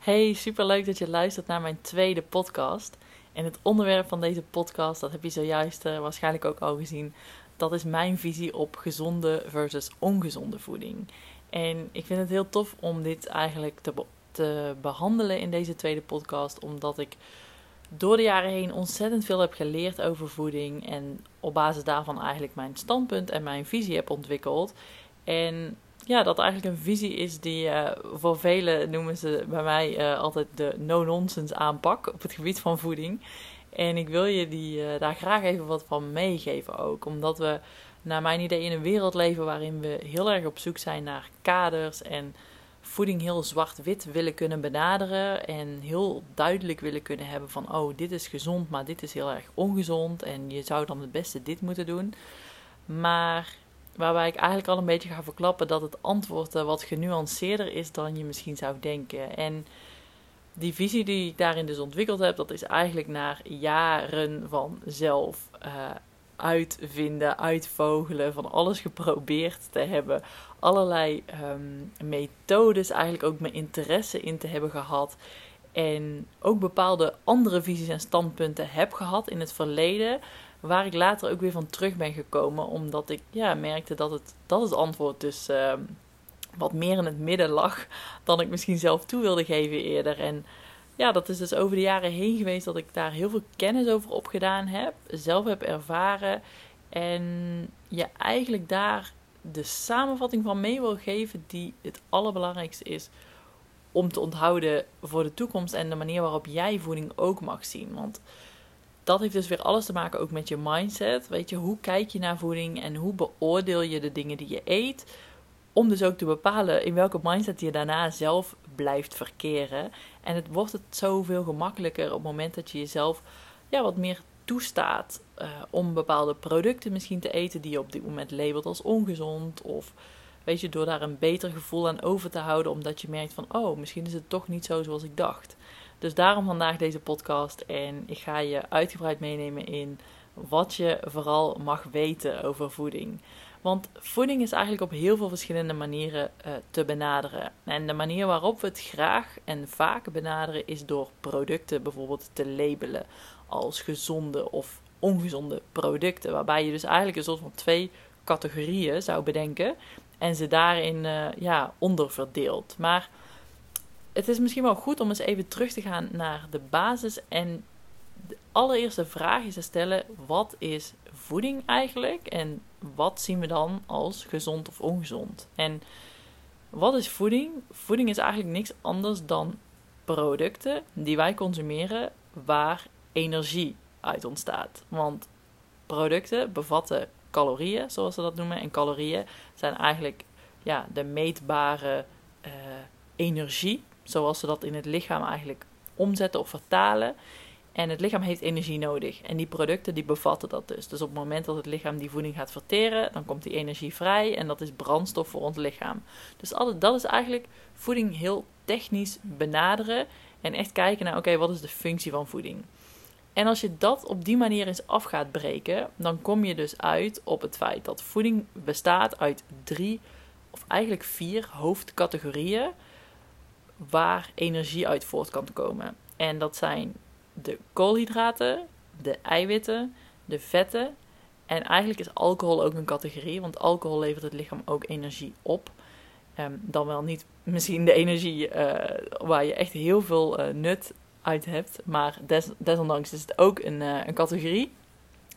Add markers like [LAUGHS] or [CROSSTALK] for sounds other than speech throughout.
Hey, superleuk dat je luistert naar mijn tweede podcast. En het onderwerp van deze podcast, dat heb je zojuist uh, waarschijnlijk ook al gezien. Dat is mijn visie op gezonde versus ongezonde voeding. En ik vind het heel tof om dit eigenlijk te, te behandelen in deze tweede podcast, omdat ik door de jaren heen ontzettend veel heb geleerd over voeding. En op basis daarvan eigenlijk mijn standpunt en mijn visie heb ontwikkeld. En ja, dat eigenlijk een visie is die uh, voor velen noemen ze bij mij uh, altijd de no-nonsense aanpak op het gebied van voeding. En ik wil je die, uh, daar graag even wat van meegeven ook. Omdat we naar mijn idee in een wereld leven waarin we heel erg op zoek zijn naar kaders en voeding heel zwart-wit willen kunnen benaderen. En heel duidelijk willen kunnen hebben van oh, dit is gezond, maar dit is heel erg ongezond. En je zou dan het beste dit moeten doen. Maar Waarbij ik eigenlijk al een beetje ga verklappen dat het antwoord uh, wat genuanceerder is dan je misschien zou denken. En die visie die ik daarin dus ontwikkeld heb, dat is eigenlijk naar jaren van zelf uh, uitvinden, uitvogelen, van alles geprobeerd te hebben. Allerlei um, methodes, eigenlijk ook mijn interesse in te hebben gehad. En ook bepaalde andere visies en standpunten heb gehad in het verleden. Waar ik later ook weer van terug ben gekomen, omdat ik ja, merkte dat het, dat het antwoord dus uh, wat meer in het midden lag dan ik misschien zelf toe wilde geven eerder. En ja, dat is dus over de jaren heen geweest dat ik daar heel veel kennis over opgedaan heb, zelf heb ervaren en je eigenlijk daar de samenvatting van mee wil geven die het allerbelangrijkste is om te onthouden voor de toekomst en de manier waarop jij voeding ook mag zien. Want dat heeft dus weer alles te maken ook met je mindset. Weet je, hoe kijk je naar voeding en hoe beoordeel je de dingen die je eet? Om dus ook te bepalen in welke mindset je daarna zelf blijft verkeren. En het wordt het zoveel gemakkelijker op het moment dat je jezelf ja, wat meer toestaat uh, om bepaalde producten misschien te eten die je op dit moment labelt als ongezond. Of weet je, door daar een beter gevoel aan over te houden, omdat je merkt van, oh, misschien is het toch niet zo zoals ik dacht. Dus daarom vandaag deze podcast en ik ga je uitgebreid meenemen in wat je vooral mag weten over voeding. Want voeding is eigenlijk op heel veel verschillende manieren uh, te benaderen. En de manier waarop we het graag en vaak benaderen is door producten bijvoorbeeld te labelen als gezonde of ongezonde producten. Waarbij je dus eigenlijk een soort van twee categorieën zou bedenken en ze daarin uh, ja, onderverdeelt. Maar het is misschien wel goed om eens even terug te gaan naar de basis en de allereerste vraag is te stellen: wat is voeding eigenlijk en wat zien we dan als gezond of ongezond? En wat is voeding? Voeding is eigenlijk niks anders dan producten die wij consumeren waar energie uit ontstaat. Want producten bevatten calorieën, zoals ze dat noemen. En calorieën zijn eigenlijk ja, de meetbare uh, energie zoals ze dat in het lichaam eigenlijk omzetten of vertalen. En het lichaam heeft energie nodig. En die producten die bevatten dat dus. Dus op het moment dat het lichaam die voeding gaat verteren, dan komt die energie vrij. En dat is brandstof voor ons lichaam. Dus dat is eigenlijk voeding heel technisch benaderen. En echt kijken naar, oké, wat is de functie van voeding? En als je dat op die manier eens af gaat breken, dan kom je dus uit op het feit dat voeding bestaat uit drie, of eigenlijk vier hoofdcategorieën waar energie uit voort kan komen. En dat zijn de koolhydraten, de eiwitten, de vetten. En eigenlijk is alcohol ook een categorie, want alcohol levert het lichaam ook energie op. Um, dan wel niet misschien de energie uh, waar je echt heel veel uh, nut uit hebt, maar des, desondanks is het ook een, uh, een categorie.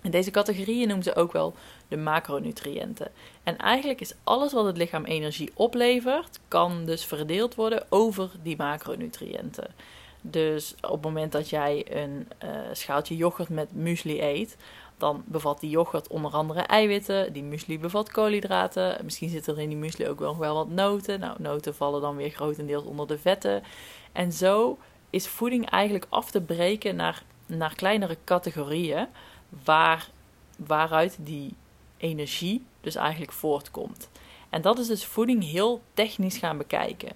En deze categorieën noemen ze ook wel de macronutriënten. En eigenlijk is alles wat het lichaam energie oplevert, kan dus verdeeld worden over die macronutriënten. Dus op het moment dat jij een uh, schaaltje yoghurt met muesli eet, dan bevat die yoghurt onder andere eiwitten. Die muesli bevat koolhydraten. Misschien zit er in die muesli ook wel, wel wat noten. Nou, noten vallen dan weer grotendeels onder de vetten. En zo is voeding eigenlijk af te breken naar, naar kleinere categorieën waar, waaruit die energie dus eigenlijk voortkomt. En dat is dus voeding heel technisch gaan bekijken.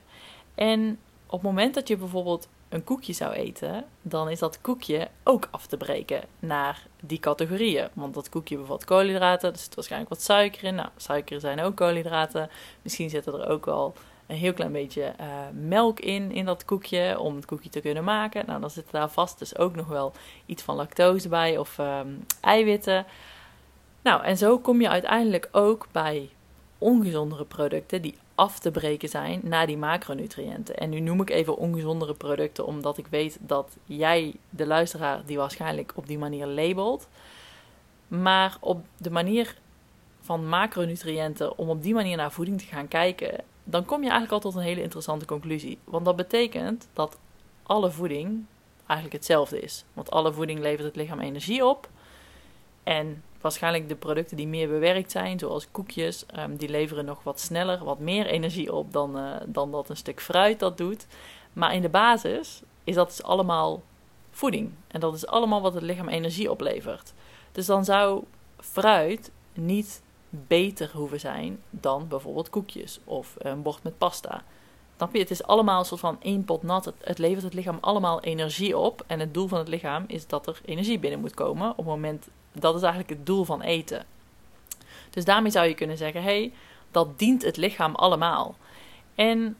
En op het moment dat je bijvoorbeeld een koekje zou eten, dan is dat koekje ook af te breken naar die categorieën. Want dat koekje bevat koolhydraten, er zit waarschijnlijk wat suiker in. Nou, suiker zijn ook koolhydraten. Misschien zitten er ook wel een heel klein beetje eh, melk in, in dat koekje, om het koekje te kunnen maken. Nou, dan zit daar vast dus ook nog wel iets van lactose bij of ehm, eiwitten. Nou, en zo kom je uiteindelijk ook bij ongezondere producten die af te breken zijn naar die macronutriënten. En nu noem ik even ongezondere producten, omdat ik weet dat jij, de luisteraar, die waarschijnlijk op die manier labelt. Maar op de manier van macronutriënten, om op die manier naar voeding te gaan kijken, dan kom je eigenlijk al tot een hele interessante conclusie. Want dat betekent dat alle voeding eigenlijk hetzelfde is. Want alle voeding levert het lichaam energie op. En waarschijnlijk de producten die meer bewerkt zijn, zoals koekjes, um, die leveren nog wat sneller, wat meer energie op dan, uh, dan dat een stuk fruit dat doet. Maar in de basis is dat dus allemaal voeding. En dat is allemaal wat het lichaam energie oplevert. Dus dan zou fruit niet beter hoeven zijn dan bijvoorbeeld koekjes of een bord met pasta. Snap je? Het is allemaal een soort van één pot nat. Het, levert het lichaam allemaal energie op. En het doel van het lichaam is dat er energie binnen moet komen. Op het moment, dat is eigenlijk het doel van eten. Dus daarmee zou je kunnen zeggen: hé, hey, dat dient het lichaam allemaal. En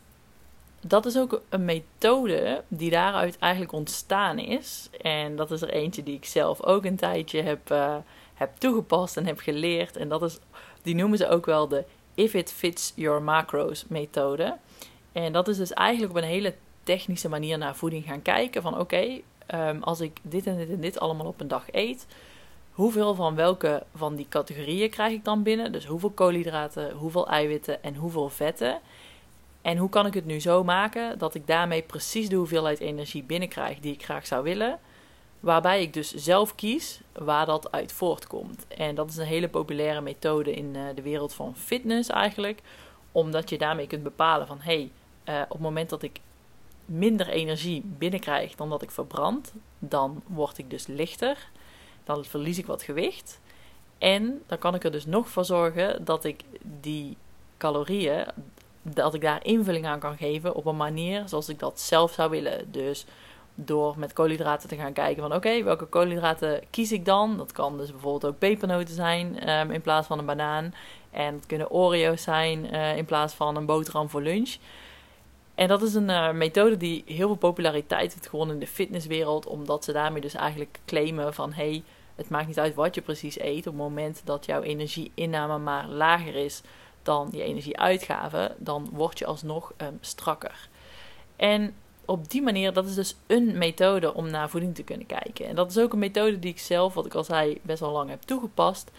dat is ook een methode die daaruit eigenlijk ontstaan is. En dat is er eentje die ik zelf ook een tijdje heb, uh, heb toegepast en heb geleerd. En dat is, die noemen ze ook wel de If It Fits Your Macros methode. En dat is dus eigenlijk op een hele technische manier naar voeding gaan kijken. Van oké, ehm, als ik dit en dit en dit allemaal op een dag eet, hoeveel van welke van die categorieën krijg ik dan binnen? Dus hoeveel koolhydraten, hoeveel eiwitten en hoeveel vetten? En hoe kan ik het nu zo maken dat ik daarmee precies de hoeveelheid energie binnenkrijg die ik graag zou willen? Waarbij ik dus zelf kies waar dat uit voortkomt. En dat is een hele populaire methode in eh, de wereld van fitness eigenlijk. Omdat je daarmee kunt bepalen van hé, hey, uh, op het moment dat ik minder energie binnenkrijg dan dat ik verbrand, dan word ik dus lichter. Dan verlies ik wat gewicht. En dan kan ik er dus nog voor zorgen dat ik die calorieën, dat ik daar invulling aan kan geven op een manier zoals ik dat zelf zou willen. Dus door met koolhydraten te gaan kijken van oké, welke koolhydraten kies ik dan? Dat kan dus bijvoorbeeld ook pepernoten zijn um, in plaats van een banaan. En het kunnen Oreo's zijn uh, in plaats van een boterham voor lunch. En dat is een uh, methode die heel veel populariteit heeft gewonnen in de fitnesswereld, omdat ze daarmee dus eigenlijk claimen van hey, het maakt niet uit wat je precies eet. Op het moment dat jouw energieinname maar lager is dan je energieuitgaven, dan word je alsnog um, strakker. En op die manier, dat is dus een methode om naar voeding te kunnen kijken. En dat is ook een methode die ik zelf, wat ik al zei, best wel lang heb toegepast.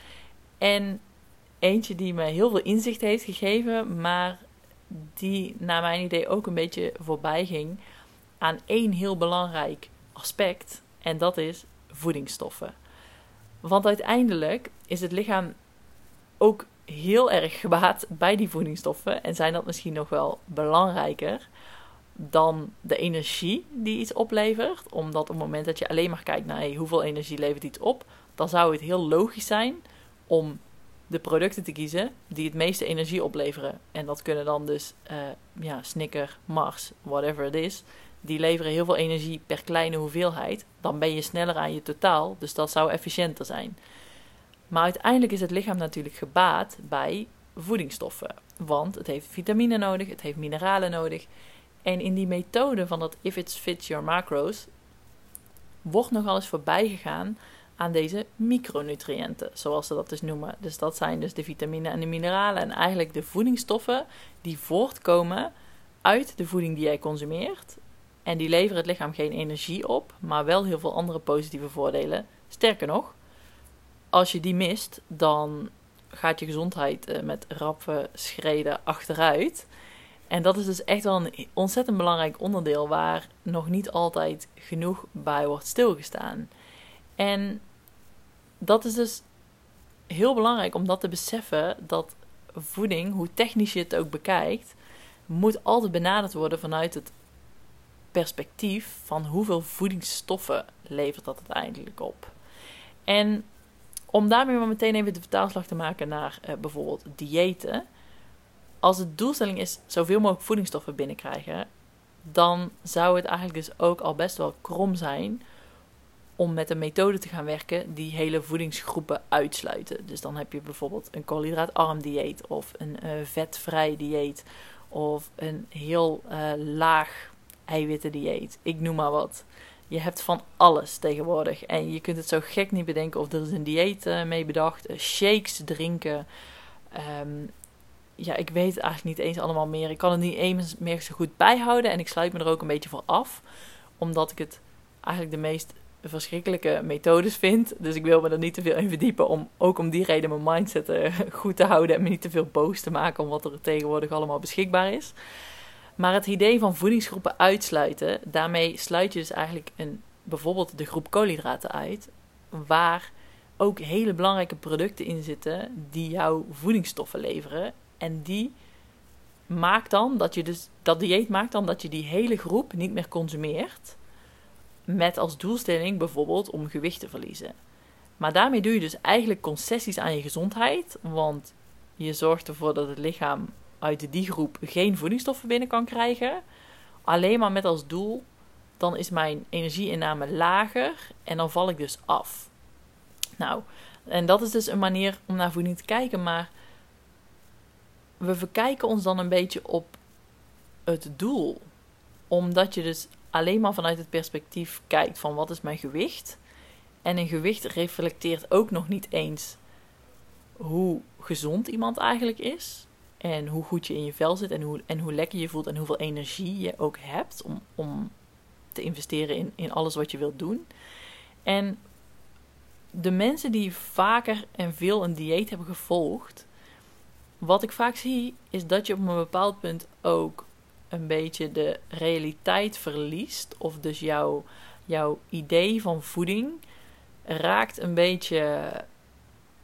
En eentje die me heel veel inzicht heeft gegeven, maar die naar mijn idee ook een beetje voorbij ging aan één heel belangrijk aspect. En dat is voedingsstoffen. Want uiteindelijk is het lichaam ook heel erg gebaat bij die voedingsstoffen. En zijn dat misschien nog wel belangrijker dan de energie die iets oplevert. Omdat op het moment dat je alleen maar kijkt naar hoeveel energie levert iets op, dan zou het heel logisch zijn om de producten te kiezen die het meeste energie opleveren. En dat kunnen dan dus uh, ja, Snicker, Mars, whatever het is. Die leveren heel veel energie per kleine hoeveelheid. Dan ben je sneller aan je totaal, dus dat zou efficiënter zijn. Maar uiteindelijk is het lichaam natuurlijk gebaat bij voedingsstoffen. Want het heeft vitamine nodig, het heeft mineralen nodig. En in die methode van dat if it fits your macros wordt nogal eens voorbij gegaan aan deze micronutriënten, zoals ze dat dus noemen. Dus dat zijn dus de vitamine en de mineralen en eigenlijk de voedingsstoffen die voortkomen uit de voeding die jij consumeert. En die leveren het lichaam geen energie op, maar wel heel veel andere positieve voordelen. Sterker nog, als je die mist, dan gaat je gezondheid eh, met rappe schreden achteruit. En dat is dus echt wel een ontzettend belangrijk onderdeel waar nog niet altijd genoeg bij wordt stilgestaan. En dat is dus heel belangrijk om dat te beseffen dat voeding, hoe technisch je het ook bekijkt, moet altijd benaderd worden vanuit het perspectief van hoeveel voedingsstoffen levert dat uiteindelijk op. En om daarmee maar meteen even de vertaalslag te maken naar uh, bijvoorbeeld diëten. Als de doelstelling is zoveel mogelijk voedingsstoffen binnenkrijgen, dan zou het eigenlijk dus ook al best wel krom zijn om met een methode te gaan werken die hele voedingsgroepen uitsluiten. Dus dan heb je bijvoorbeeld een koolhydraatarm dieet of een uh, vetvrij dieet of een heel uh, laag eiwitten dieet. Ik noem maar wat. Je hebt van alles tegenwoordig. En je kunt het zo gek niet bedenken of er is een dieet uh, mee bedacht. Shakes drinken. Um, ja, ik weet het eigenlijk niet eens allemaal meer. Ik kan het niet eens meer zo goed bijhouden. En ik sluit me er ook een beetje voor af. Omdat ik het eigenlijk de meest verschrikkelijke methodes vind. Dus ik wil me er niet te veel in verdiepen. Om, ook om die reden mijn mindset uh, [LAUGHS] goed te houden. En me niet te veel boos te maken om wat er tegenwoordig allemaal beschikbaar is. Maar het idee van voedingsgroepen uitsluiten. Daarmee sluit je dus eigenlijk een, bijvoorbeeld de groep koolhydraten uit. Waar ook hele belangrijke producten in zitten die jouw voedingsstoffen leveren. En die maakt dan dat je dus dat dieet maakt dan dat je die hele groep niet meer consumeert. Met als doelstelling bijvoorbeeld om gewicht te verliezen. Maar daarmee doe je dus eigenlijk concessies aan je gezondheid. Want je zorgt ervoor dat het lichaam uit die groep geen voedingsstoffen binnen kan krijgen. Alleen maar met als doel, dan is mijn energieinname lager en dan val ik dus af. Nou, en dat is dus een manier om naar voeding te kijken, maar we verkijken ons dan een beetje op het doel. Omdat je dus alleen maar vanuit het perspectief kijkt van wat is mijn gewicht. En een gewicht reflecteert ook nog niet eens hoe gezond iemand eigenlijk is. En hoe goed je in je vel zit en hoe, en hoe lekker je voelt en hoeveel energie je ook hebt om, om te investeren in, in alles wat je wilt doen. En de mensen die vaker en veel een dieet hebben gevolgd, wat ik vaak zie, is dat je op een bepaald punt ook een beetje de realiteit verliest. Of dus jouw, jouw idee van voeding raakt een beetje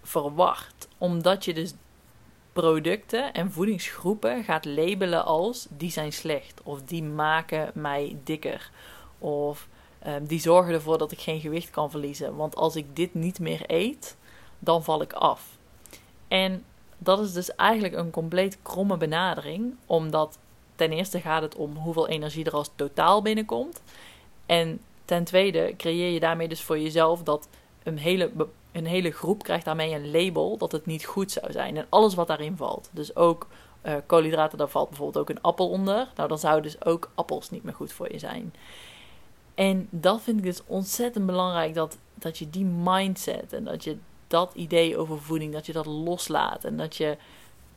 verward. Omdat je dus producten en voedingsgroepen gaat labelen als die zijn slecht. Of die maken mij dikker. Of um, die zorgen ervoor dat ik geen gewicht kan verliezen. Want als ik dit niet meer eet, dan val ik af. En dat is dus eigenlijk een compleet kromme benadering, omdat ten eerste gaat het om hoeveel energie er als totaal binnenkomt. En ten tweede creëer je daarmee dus voor jezelf dat een hele, een hele groep krijgt daarmee een label dat het niet goed zou zijn. En alles wat daarin valt. Dus ook uh, koolhydraten, daar valt bijvoorbeeld ook een appel onder. Nou, dan zouden dus ook appels niet meer goed voor je zijn. En dat vind ik dus ontzettend belangrijk, dat, dat je die mindset en dat je dat idee over voeding, dat je dat loslaat. En dat je,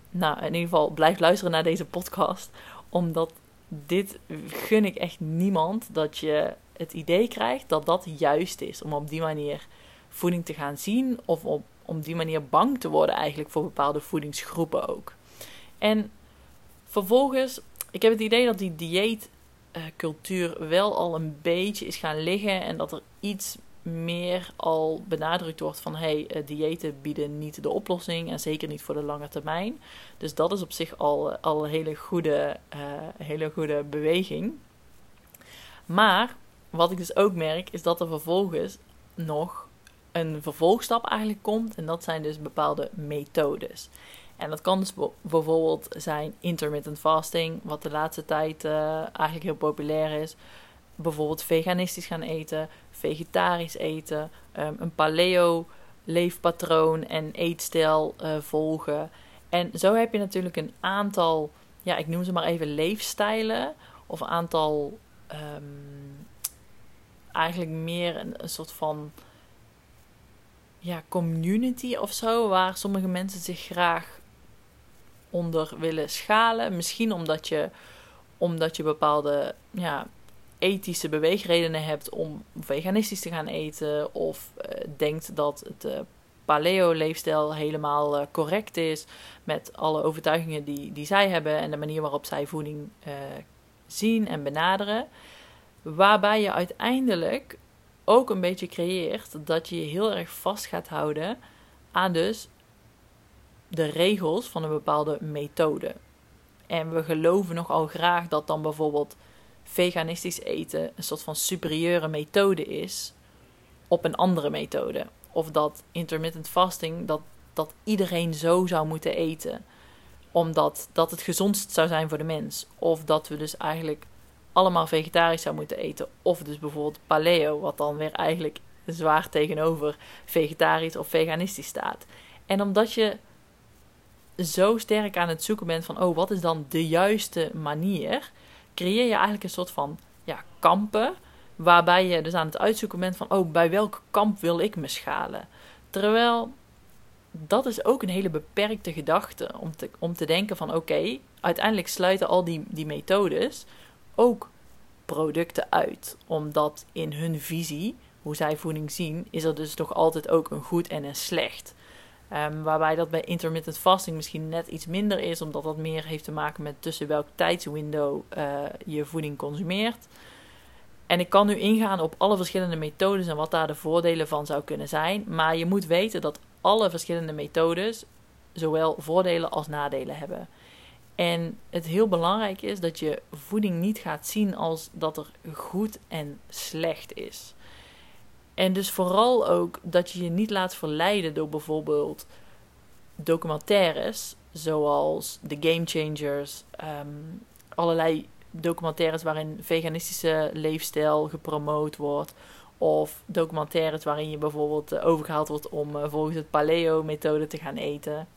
nou, in ieder geval blijft luisteren naar deze podcast. Omdat dit gun ik echt niemand. Dat je het idee krijgt dat dat juist is. Om op die manier voeding te gaan zien. Of op, om die manier bang te worden eigenlijk voor bepaalde voedingsgroepen ook. En vervolgens, ik heb het idee dat die dieetcultuur wel al een beetje is gaan liggen. En dat er iets meer al benadrukt wordt van hey, uh, diëten bieden niet de oplossing en zeker niet voor de lange termijn. Dus dat is op zich al, eh, al een hele goede, uh, hele goede beweging. Maar wat ik dus ook merk is dat er vervolgens nog een vervolgstap eigenlijk komt en dat zijn dus bepaalde methodes. En dat kan dus bijvoorbeeld zijn intermittent fasting, wat de laatste tijd eigenlijk heel populair is bijvoorbeeld veganistisch gaan eten, vegetarisch eten, um, een paleo leefpatroon en eetstijl uh, volgen. En zo heb je natuurlijk een aantal, ja, ik noem ze maar even leefstijlen of een aantal um, eigenlijk meer een, soort van ja, community of zo, waar sommige mensen zich graag onder willen schalen. Misschien omdat je, omdat je bepaalde ja, ethische beweegredenen hebt om veganistisch te gaan eten, of uh, denkt dat het uh, paleo-leefstijl helemaal uh, correct is met alle overtuigingen die, die zij hebben en de manier waarop zij voeding zien en benaderen. Waarbij je uiteindelijk ook een beetje creëert dat je je heel erg vast gaat houden aan dus de regels van een bepaalde methode. En we geloven nogal graag dat dan bijvoorbeeld veganistisch eten een soort van superieure methode is op een andere methode. Of dat intermittent fasting, dat, dat iedereen zo zou moeten eten. Omdat dat het gezondst zou zijn voor de mens. Of dat we dus eigenlijk allemaal vegetarisch zouden moeten eten. Of dus bijvoorbeeld paleo, wat dan weer eigenlijk zwaar tegenover vegetarisch of veganistisch staat. En omdat je zo sterk aan het zoeken bent van, oh, wat is dan de juiste manier? Creëer je eigenlijk een soort van ja, kampen, waarbij je dus aan het uitzoeken bent van, oh, bij welk kamp wil ik me schalen? Terwijl dat is ook een hele beperkte gedachte om te, om te denken van, oké, uiteindelijk sluiten al die, die methodes ook producten uit, omdat in hun visie, hoe zij voeding zien, is er dus toch altijd ook een goed en een slecht. Um, waarbij dat bij intermittent fasting misschien net iets minder is, omdat dat meer heeft te maken met tussen welk tijdswindow uh, je voeding consumeert. En ik kan nu ingaan op alle verschillende methodes en wat daar de voordelen van zou kunnen zijn. Maar je moet weten dat alle verschillende methodes zowel voordelen als nadelen hebben. En het heel belangrijk is dat je voeding niet gaat zien als dat er goed en slecht is. En dus vooral ook dat je je niet laat verleiden door bijvoorbeeld documentaires zoals The Game Changers, ehm, allerlei documentaires waarin veganistische leefstijl gepromoot wordt. Of documentaires waarin je bijvoorbeeld eh, overgehaald wordt om uh, volgens het paleo-methode te gaan eten.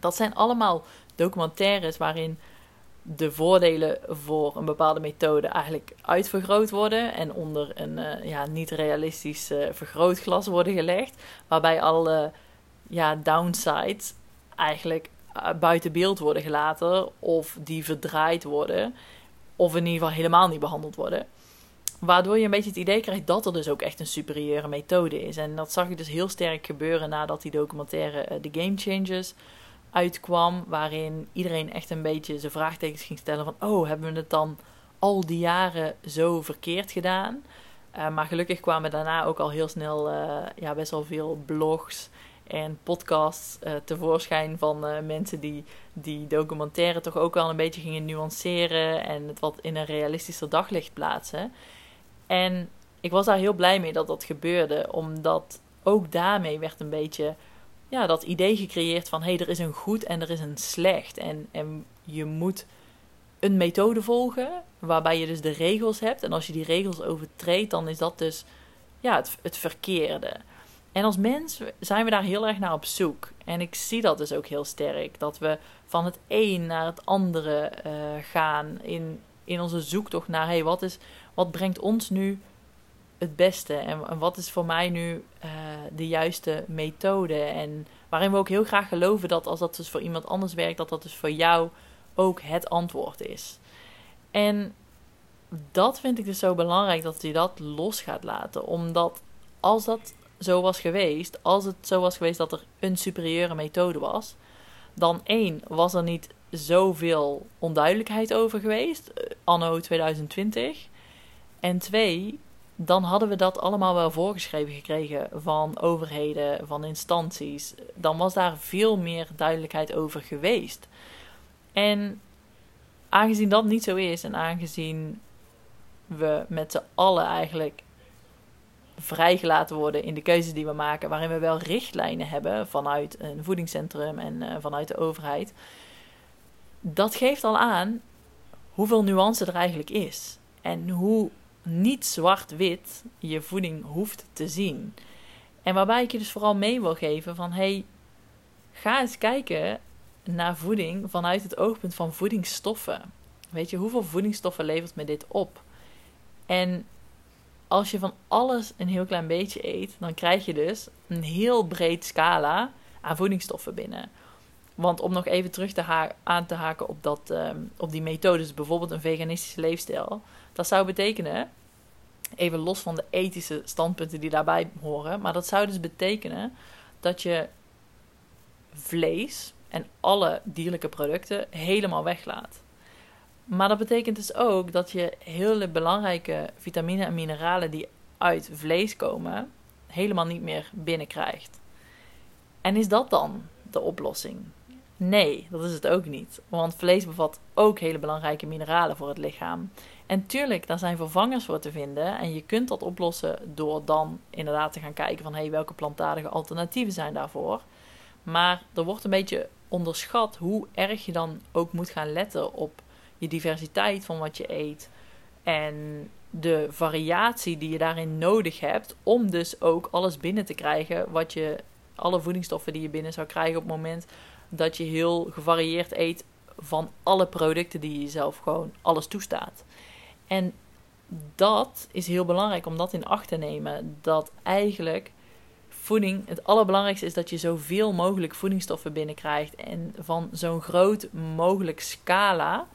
Dat zijn allemaal documentaires waarin de voordelen voor een bepaalde methode eigenlijk uitvergroot worden en onder een uh, ja, niet realistisch uh, vergrootglas worden gelegd, waarbij alle ja, downsides eigenlijk uh, buiten beeld worden gelaten of die verdraaid worden of in ieder geval helemaal niet behandeld worden. Waardoor je een beetje het idee krijgt dat er dus ook echt een superieure methode is. En dat zag ik dus heel sterk gebeuren nadat die documentaire The Game Changers uitkwam. Waarin iedereen echt een beetje zijn vraagtekens ging stellen van... Oh, hebben we het dan al die jaren zo verkeerd gedaan? Uh, maar gelukkig kwamen daarna ook al heel snel uh, ja, best wel veel blogs en podcasts uh, tevoorschijn van mensen die die documentaire toch ook wel een beetje gingen nuanceren en het wat in een realistischer daglicht plaatsen. En ik was daar heel blij mee dat dat gebeurde, omdat ook daarmee werd een beetje ja, dat idee gecreëerd van hey, er is een goed en er is een slecht. En, en je moet een methode volgen waarbij je dus de regels hebt. En als je die regels overtreedt, dan is dat dus ja, het, het verkeerde. En als mens zijn we daar heel erg naar op zoek. En ik zie dat dus ook heel sterk. Dat we van het een naar het andere uh, gaan in, in onze zoektocht naar hey, wat, is, wat brengt ons nu het beste? En, wat is voor mij nu uh, de juiste methode? En waarin we ook heel graag geloven dat als dat dus voor iemand anders werkt, dat dat dus voor jou ook het antwoord is. En dat vind ik dus zo belangrijk dat je dat los gaat laten. Omdat als dat zo was geweest, als het zo was geweest dat er een superieure methode was, dan één, was er niet zoveel onduidelijkheid over geweest, eh, anno 2020. En twee, dan hadden we dat allemaal wel voorgeschreven gekregen van overheden, van instanties. Dan was daar veel meer duidelijkheid over geweest. En aangezien dat niet zo is en aangezien we met z'n allen eigenlijk vrijgelaten worden in de keuzes die we maken, waarin we wel richtlijnen hebben vanuit een voedingscentrum en uh, vanuit de overheid. Dat geeft al aan hoeveel nuance er eigenlijk is. En hoe niet zwart-wit je voeding hoeft te zien. En waarbij ik je dus vooral mee wil geven van hey, ga eens kijken naar voeding vanuit het oogpunt van voedingsstoffen. Weet je, hoeveel voedingsstoffen levert me dit op? En als je van alles een heel klein beetje eet, dan krijg je dus een heel breed scala aan voedingsstoffen binnen. Want om nog even terug te aan te haken op, dat, um, op die methodes, bijvoorbeeld een veganistische leefstijl, dat zou betekenen, even los van de ethische standpunten die daarbij horen, maar dat zou dus betekenen dat je vlees en alle dierlijke producten helemaal weglaat. Maar dat betekent dus ook dat je hele belangrijke vitamine en mineralen die uit vlees komen, helemaal niet meer binnenkrijgt. En is dat dan de oplossing? Nee, dat is het ook niet. Want vlees bevat ook hele belangrijke mineralen voor het lichaam. En tuurlijk, daar zijn vervangers voor te vinden. En je kunt dat oplossen door dan inderdaad te gaan kijken van hey, welke plantaardige alternatieven zijn daarvoor. Maar er wordt een beetje onderschat hoe erg je dan ook moet gaan letten op je diversiteit van wat je eet. En de variatie die je daarin nodig hebt om dus ook alles binnen te krijgen wat je alle voedingsstoffen die je binnen zou krijgen op het moment dat je heel gevarieerd eet van alle producten die je zelf gewoon alles toestaat. En dat is heel belangrijk om dat in acht te nemen. Dat eigenlijk voeding, het allerbelangrijkste is dat je zoveel mogelijk voedingsstoffen binnenkrijgt. En van zo'n groot mogelijk scala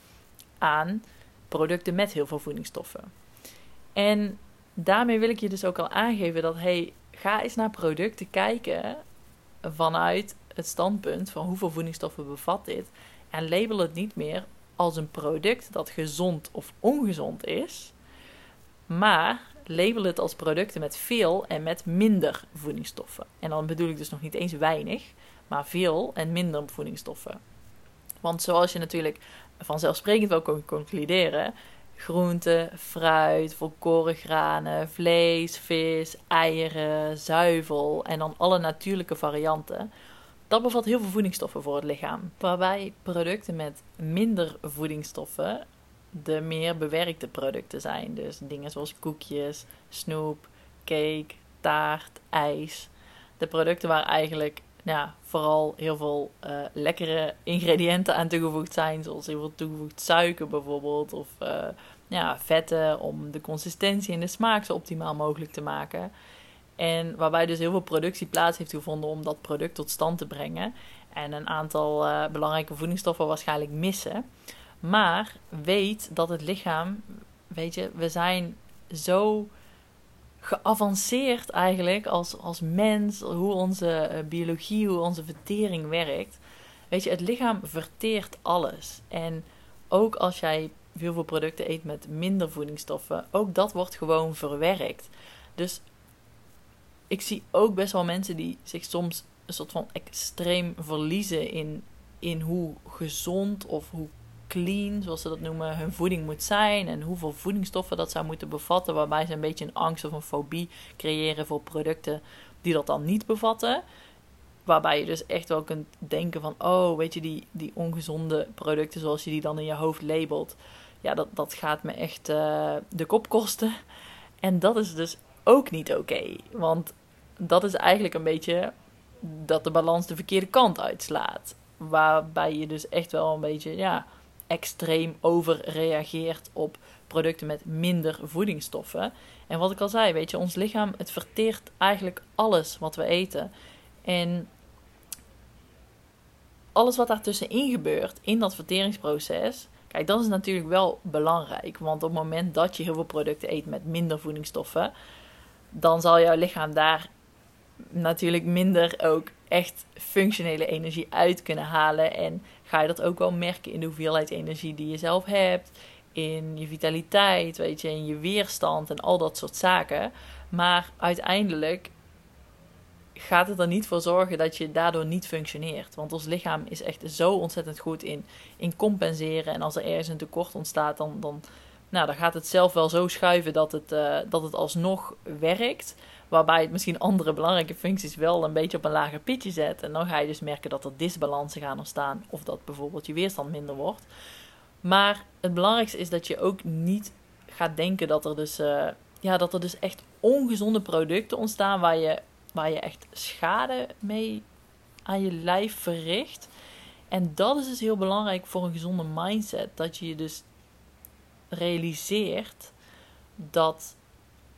aan producten met heel veel voedingsstoffen. En daarmee wil ik je dus ook al aangeven dat hey, ga eens naar producten kijken vanuit het standpunt van hoeveel voedingsstoffen bevat dit. En label het niet meer als een product dat gezond of ongezond is, maar label het als producten met veel en met minder voedingsstoffen. En dan bedoel ik dus nog niet eens weinig, maar veel en minder voedingsstoffen. Want zoals je natuurlijk vanzelfsprekend wel kan concluderen, groenten, fruit, volkoren granen, vlees, vis, eieren, zuivel en dan alle natuurlijke varianten. Dat bevat heel veel voedingsstoffen voor het lichaam. Waarbij producten met minder voedingsstoffen de meer bewerkte producten zijn. Dus dingen zoals koekjes, snoep, cake, taart, ijs. De producten waar eigenlijk ja, vooral heel veel uh, lekkere ingrediënten aan toegevoegd zijn. Zoals heel veel toegevoegd suiker bijvoorbeeld. Of uh, ja, vetten om de consistentie en de smaak zo optimaal mogelijk te maken. En waarbij dus heel veel productie plaats heeft gevonden om dat product tot stand te brengen. En een aantal uh, belangrijke voedingsstoffen waarschijnlijk missen. Maar weet dat het lichaam, weet je, we zijn zo geavanceerd eigenlijk als, als mens, hoe onze eh, biologie, hoe onze vertering werkt. Weet je, het lichaam verteert alles. En ook als jij heel veel producten eet met minder voedingsstoffen, ook dat wordt gewoon verwerkt. Dus ik zie ook best wel mensen die zich soms een soort van extreem verliezen in, in hoe gezond of hoe clean, zoals ze dat noemen, hun voeding moet zijn en hoeveel voedingsstoffen dat zou moeten bevatten, waarbij ze een beetje een angst of een fobie creëren voor producten die dat dan niet bevatten. Waarbij je dus echt wel kunt denken van, oh, weet je, die, die ongezonde producten zoals je die dan in je hoofd labelt, ja, dat, dat gaat me echt uh, de kop kosten. En dat is dus ook niet oké, want dat is eigenlijk een beetje dat de balans de verkeerde kant uitslaat. Waarbij je dus echt wel een beetje, ja, extreem overreageert op producten met minder voedingsstoffen. En wat ik al zei, weet je, ons lichaam, het verteert eigenlijk alles wat we eten. En alles wat daartussenin gebeurt in dat verteringsproces, kijk, dat is natuurlijk wel belangrijk. Want op het moment dat je heel veel producten eet met minder voedingsstoffen, dan zal jouw lichaam daar natuurlijk minder ook echt functionele energie uit kunnen halen. En ga je dat ook wel merken in de hoeveelheid energie die je zelf hebt. In je vitaliteit, weet je, in je weerstand en al dat soort zaken. Maar uiteindelijk gaat het er niet voor zorgen dat je daardoor niet functioneert. Want ons lichaam is echt zo ontzettend goed in, in compenseren. En als er ergens een tekort ontstaat, dan, dan, nou, dan gaat het zelf wel zo schuiven dat het, uh, dat het alsnog werkt. Waarbij het misschien andere belangrijke functies wel een beetje op een lager pitje zet. En dan ga je dus merken dat er disbalansen gaan ontstaan. Of dat bijvoorbeeld je weerstand minder wordt. Maar het belangrijkste is dat je ook niet gaat denken dat er dus, uh, ja, dat er dus echt ongezonde producten ontstaan waar je, waar je echt schade mee aan je lijf verricht. En dat is dus heel belangrijk voor een gezonde mindset. Dat je je dus realiseert dat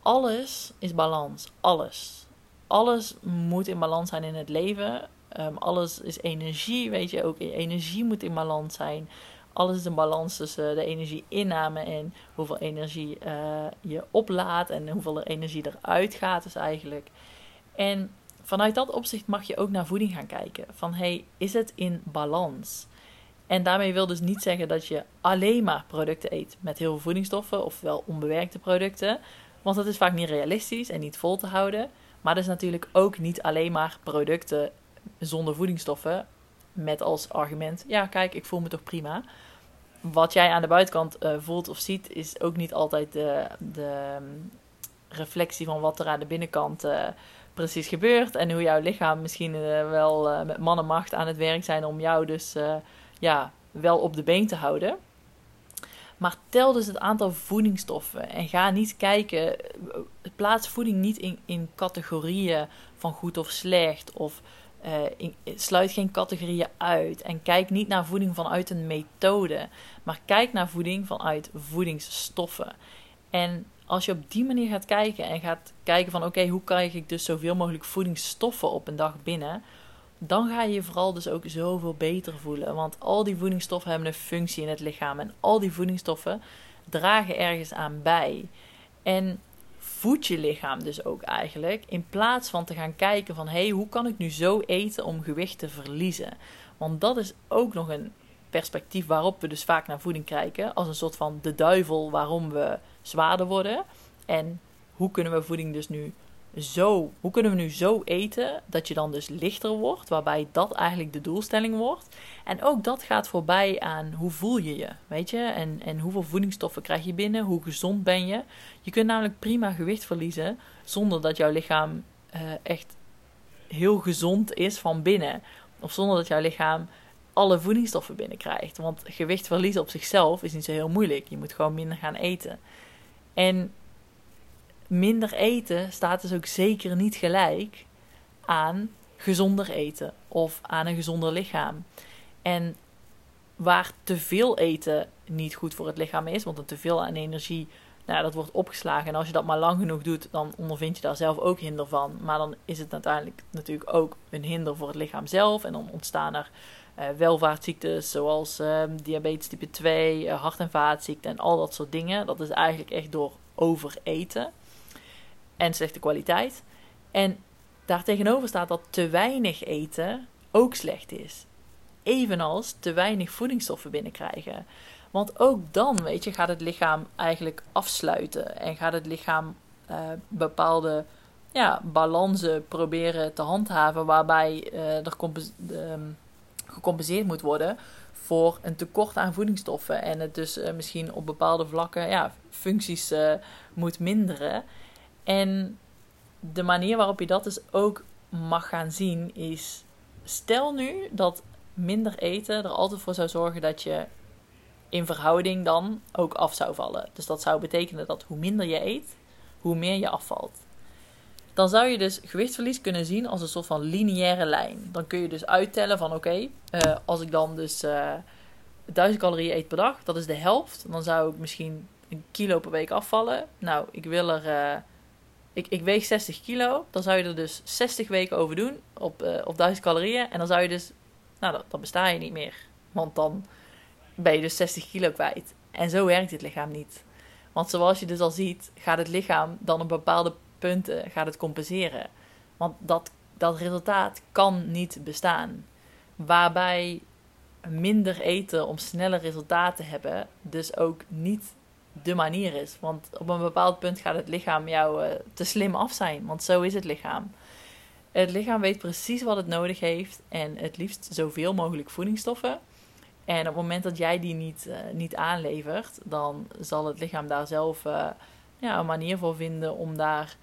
alles is balans. Alles. Alles moet in balans zijn in het leven. Um, alles is energie, weet je. Ook energie moet in balans zijn. Alles is een balans tussen de energieinname en hoeveel energie uh, je oplaadt en hoeveel er energie eruit gaat, dus eigenlijk. En vanuit dat opzicht mag je ook naar voeding gaan kijken. Van hey, is het in balans? En daarmee wil dus niet zeggen dat je alleen maar producten eet met heel veel voedingsstoffen, ofwel onbewerkte producten. Want dat is vaak niet realistisch en niet vol te houden. Maar is natuurlijk ook niet alleen maar producten zonder voedingsstoffen. Met als argument, ja kijk, ik voel me toch prima. Wat jij aan de buitenkant uh, voelt of ziet, is ook niet altijd de, de um, reflectie van wat er aan de binnenkant uh, precies gebeurt. En hoe jouw lichaam misschien uh, wel met mannenmacht aan het werk zijn om jou dus ja, wel op de been te houden. Maar tel dus het aantal voedingsstoffen en ga niet kijken, plaats voeding niet in, in categorieën van goed of slecht of Uh, sluit geen categorieën uit. En kijk niet naar voeding vanuit een methode. Maar kijk naar voeding vanuit voedingsstoffen. En als je op die manier gaat kijken en gaat kijken van oké, hoe krijg ik dus zoveel mogelijk voedingsstoffen op een dag binnen, dan ga je je vooral dus ook zoveel beter voelen. Want al die voedingsstoffen hebben een functie in het lichaam en al die voedingsstoffen dragen ergens aan bij. En voed je lichaam dus ook eigenlijk in plaats van te gaan kijken van hé, hey, hoe kan ik nu zo eten om gewicht te verliezen? Want dat is ook nog een perspectief waarop we dus vaak naar voeding kijken als een soort van de duivel waarom we zwaarder worden. En hoe kunnen we voeding dus nu zo, hoe kunnen we nu zo eten dat je dan dus lichter wordt, waarbij dat eigenlijk de doelstelling wordt. En ook dat gaat voorbij aan hoe voel je je, weet je, en, en hoeveel voedingsstoffen krijg je binnen, hoe gezond ben je. Je kunt namelijk prima gewicht verliezen zonder dat jouw lichaam uh, echt heel gezond is van binnen. Of zonder dat jouw lichaam alle voedingsstoffen binnenkrijgt. Want gewicht verliezen op zichzelf is niet zo heel moeilijk. Je moet gewoon minder gaan eten. En minder eten staat dus ook zeker niet gelijk aan gezonder eten of aan een gezonder lichaam. En waar te veel eten niet goed voor het lichaam is, want een te veel aan energie, nou, dat wordt opgeslagen. En als je dat maar lang genoeg doet, dan ondervind je daar zelf ook hinder van. Maar dan is het uiteindelijk natuurlijk ook een hinder voor het lichaam zelf. En dan ontstaan er uh, welvaartsziektes zoals uh, diabetes type 2, uh, hart- en vaatziekten en al dat soort dingen. Dat is eigenlijk echt door overeten en slechte kwaliteit. En daartegenover staat dat te weinig eten ook slecht is. Evenals te weinig voedingsstoffen binnenkrijgen. Want ook dan, weet je, gaat het lichaam eigenlijk afsluiten en gaat het lichaam uh, bepaalde ja, balansen proberen te handhaven waarbij uh, er uh, gecompenseerd moet worden voor een tekort aan voedingsstoffen en het dus uh, misschien op bepaalde vlakken ja, functies moet minderen. En de manier waarop je dat dus ook mag gaan zien is: stel nu dat minder eten er altijd voor zou zorgen dat je in verhouding dan ook af zou vallen. Dus dat zou betekenen dat hoe minder je eet, hoe meer je afvalt. Dan zou je dus gewichtsverlies kunnen zien als een soort van lineaire lijn. Dan kun je dus uittellen van oké, eh, als ik dan dus uh, eh, 1000 calorieën eet per dag, dat is de helft. Dan zou ik misschien een kilo per week afvallen. Nou, ik wil er uh, ik, ik weeg 60 kilo. Dan zou je er dus 60 weken over doen op, uh, op 1000 calorieën. En dan zou je dus, nou, dan, dan besta je niet meer. Want dan ben je dus 60 kilo kwijt. En zo werkt het lichaam niet. Want zoals je dus al ziet, gaat het lichaam dan op bepaalde punten gaat het compenseren. Want dat, dat resultaat kan niet bestaan. Waarbij minder eten om sneller resultaten te hebben, dus ook niet de manier is. Want op een bepaald punt gaat het lichaam jou uh, te slim af zijn. Want zo is het lichaam. Het lichaam weet precies wat het nodig heeft. En het liefst zoveel mogelijk voedingsstoffen. En op het moment dat jij die niet, uh, niet aanlevert, dan zal het lichaam daar zelf uh, ja, een manier voor vinden om daar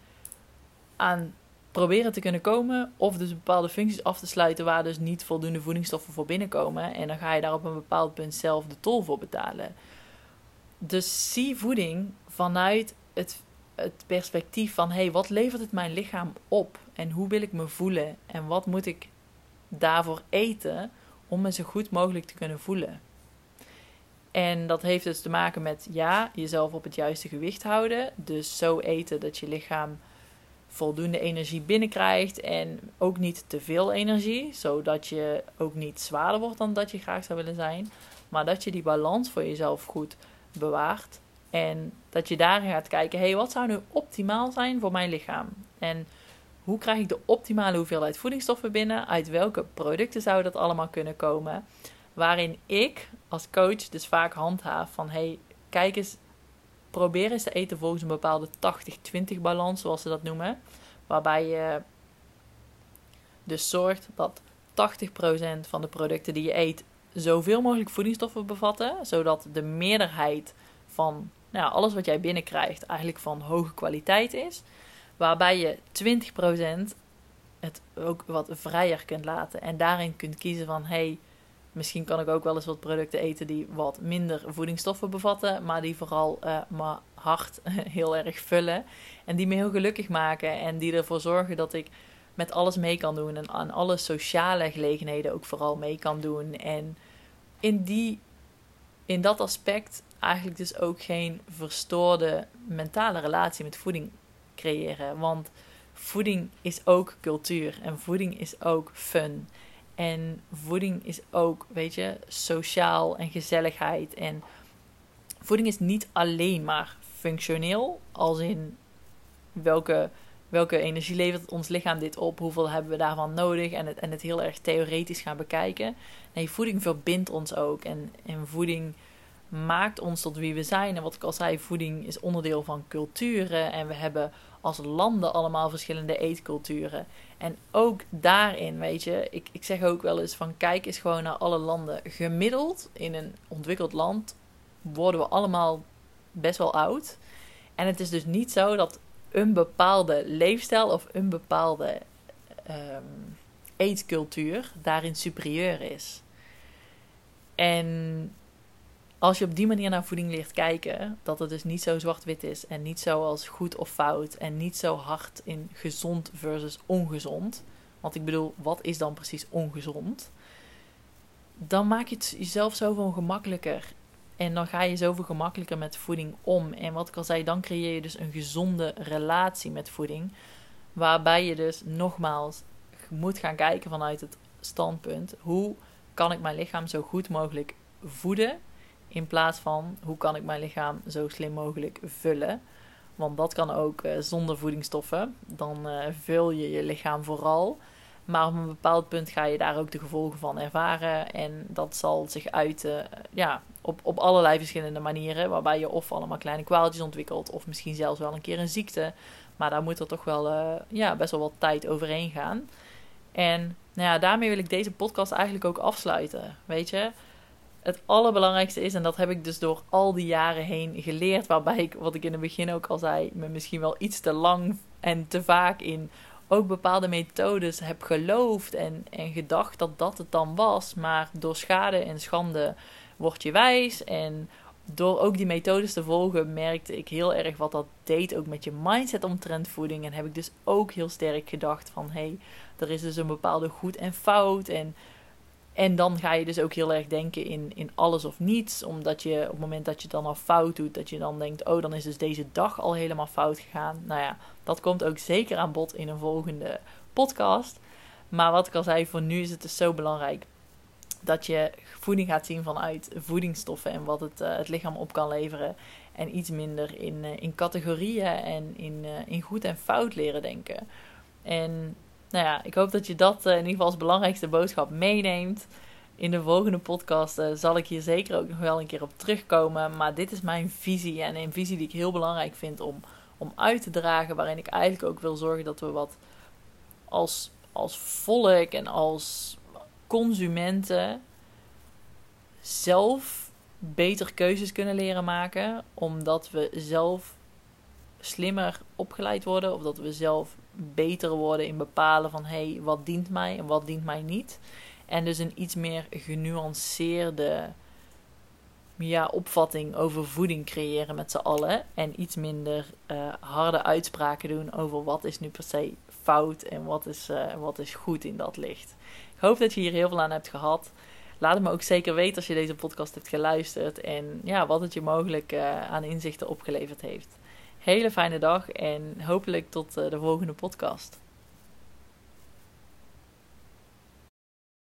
aan proberen te kunnen komen. Of dus bepaalde functies af te sluiten waar dus niet voldoende voedingsstoffen voor binnenkomen. En dan ga je daar op een bepaald punt zelf de tol voor betalen. Dus zie voeding vanuit het, het perspectief van: hé, hey, wat levert het mijn lichaam op? En hoe wil ik me voelen? En wat moet ik daarvoor eten om me zo goed mogelijk te kunnen voelen? En dat heeft dus te maken met ja, jezelf op het juiste gewicht houden. Dus zo eten dat je lichaam voldoende energie binnenkrijgt en ook niet te veel energie, zodat je ook niet zwaarder wordt dan dat je graag zou willen zijn. Maar dat je die balans voor jezelf goed bewaart. En dat je daarin gaat kijken, hey, wat zou nu optimaal zijn voor mijn lichaam? En hoe krijg ik de optimale hoeveelheid voedingsstoffen binnen? Uit welke producten zou dat allemaal kunnen komen? Waarin ik als coach dus vaak handhaaf van, hey, kijk eens, probeer eens te eten volgens een bepaalde 80-20 balans, zoals ze dat noemen. Waarbij je dus zorgt dat 80% van de producten die je eet zoveel mogelijk voedingsstoffen bevatten, zodat de meerderheid van nou, alles wat jij binnenkrijgt eigenlijk van hoge kwaliteit is. Waarbij je 20% het ook wat vrijer kunt laten en daarin kunt kiezen van hey, misschien kan ik ook wel eens wat producten eten die wat minder voedingsstoffen bevatten, maar die vooral uh, mijn hart [LAUGHS] heel erg vullen en die me heel gelukkig maken en die ervoor zorgen dat ik met alles mee kan doen en aan alle sociale gelegenheden ook vooral mee kan doen. En in, die, in dat aspect eigenlijk dus ook geen verstoorde mentale relatie met voeding creëren. Want voeding is ook cultuur en voeding is ook fun. En voeding is ook, weet je, sociaal en gezelligheid. En voeding is niet alleen maar functioneel, als in welke, welke energie levert ons lichaam dit op, hoeveel hebben we daarvan nodig en het, en het heel erg theoretisch gaan bekijken. Nee, voeding verbindt ons ook en, en voeding maakt ons tot wie we zijn. En wat ik al zei, voeding is onderdeel van culturen en we hebben als landen allemaal verschillende eetculturen. En ook daarin, weet je, ik, ik zeg ook wel eens van kijk eens gewoon naar alle landen. Gemiddeld in een ontwikkeld land worden we allemaal best wel oud. En het is dus niet zo dat een bepaalde leefstijl of een bepaalde um, eetcultuur daarin superieur is. En als je op die manier naar voeding leert kijken, dat het dus niet zo zwart-wit is en niet zo als goed of fout en niet zo hard in gezond versus ongezond. Want ik bedoel, wat is dan precies ongezond? Dan maak je het jezelf zoveel gemakkelijker. En dan ga je zoveel gemakkelijker met voeding om. En wat ik al zei, dan creëer je dus een gezonde relatie met voeding. Waarbij je dus nogmaals moet gaan kijken vanuit het standpunt: hoe kan ik mijn lichaam zo goed mogelijk voeden? In plaats van hoe kan ik mijn lichaam zo slim mogelijk vullen. Want dat kan ook uh, zonder voedingsstoffen. Dan uh, vul je je lichaam vooral. Maar op een bepaald punt ga je daar ook de gevolgen van ervaren. En dat zal zich uiten ja, op, op allerlei verschillende manieren. Waarbij je of allemaal kleine kwaaltjes ontwikkelt. Of misschien zelfs wel een keer een ziekte. Maar daar moet er toch wel uh, ja, best wel wat tijd overheen gaan. En nou ja, daarmee wil ik deze podcast eigenlijk ook afsluiten. Weet je, het allerbelangrijkste is, en dat heb ik dus door al die jaren heen geleerd, waarbij ik, wat ik in het begin ook al zei, me misschien wel iets te lang en te vaak in ook bepaalde methodes heb geloofd en, en gedacht dat dat het dan was. Maar door schade en schande word je wijs. En door ook die methodes te volgen, merkte ik heel erg wat dat deed ook met je mindset omtrent voeding. En heb ik dus ook heel sterk gedacht van, hé, hey, er is dus een bepaalde goed en fout. En en dan ga je dus ook heel erg denken in, in alles of niets. Omdat je op het moment dat je dan al fout doet, dat je dan denkt: oh, dan is dus deze dag al helemaal fout gegaan. Nou ja, dat komt ook zeker aan bod in een volgende podcast. Maar wat ik al zei, voor nu is het dus zo belangrijk dat je voeding gaat zien vanuit voedingsstoffen en wat het, uh, het lichaam op kan leveren. En iets minder in, uh, in categorieën en in, uh, in goed en fout leren denken. En nou ja, ik hoop dat je dat in ieder geval als belangrijkste boodschap meeneemt. In de volgende podcast zal ik hier zeker ook nog wel een keer op terugkomen. Maar dit is mijn visie en een visie die ik heel belangrijk vind om, om uit te dragen. Waarin ik eigenlijk ook wil zorgen dat we wat als, als volk en als consumenten zelf beter keuzes kunnen leren maken. Omdat we zelf slimmer opgeleid worden. Of dat we zelf beter worden in bepalen van hé, hey, wat dient mij en wat dient mij niet. En dus een iets meer genuanceerde ja, opvatting over voeding creëren met z'n allen. En iets minder uh, harde uitspraken doen over wat is nu per se fout en wat is, uh, wat is goed in dat licht. Ik hoop dat je hier heel veel aan hebt gehad. Laat het me ook zeker weten als je deze podcast hebt geluisterd. En ja, wat het je mogelijk uh, aan inzichten opgeleverd heeft hele fijne dag en hopelijk tot eh, de volgende podcast.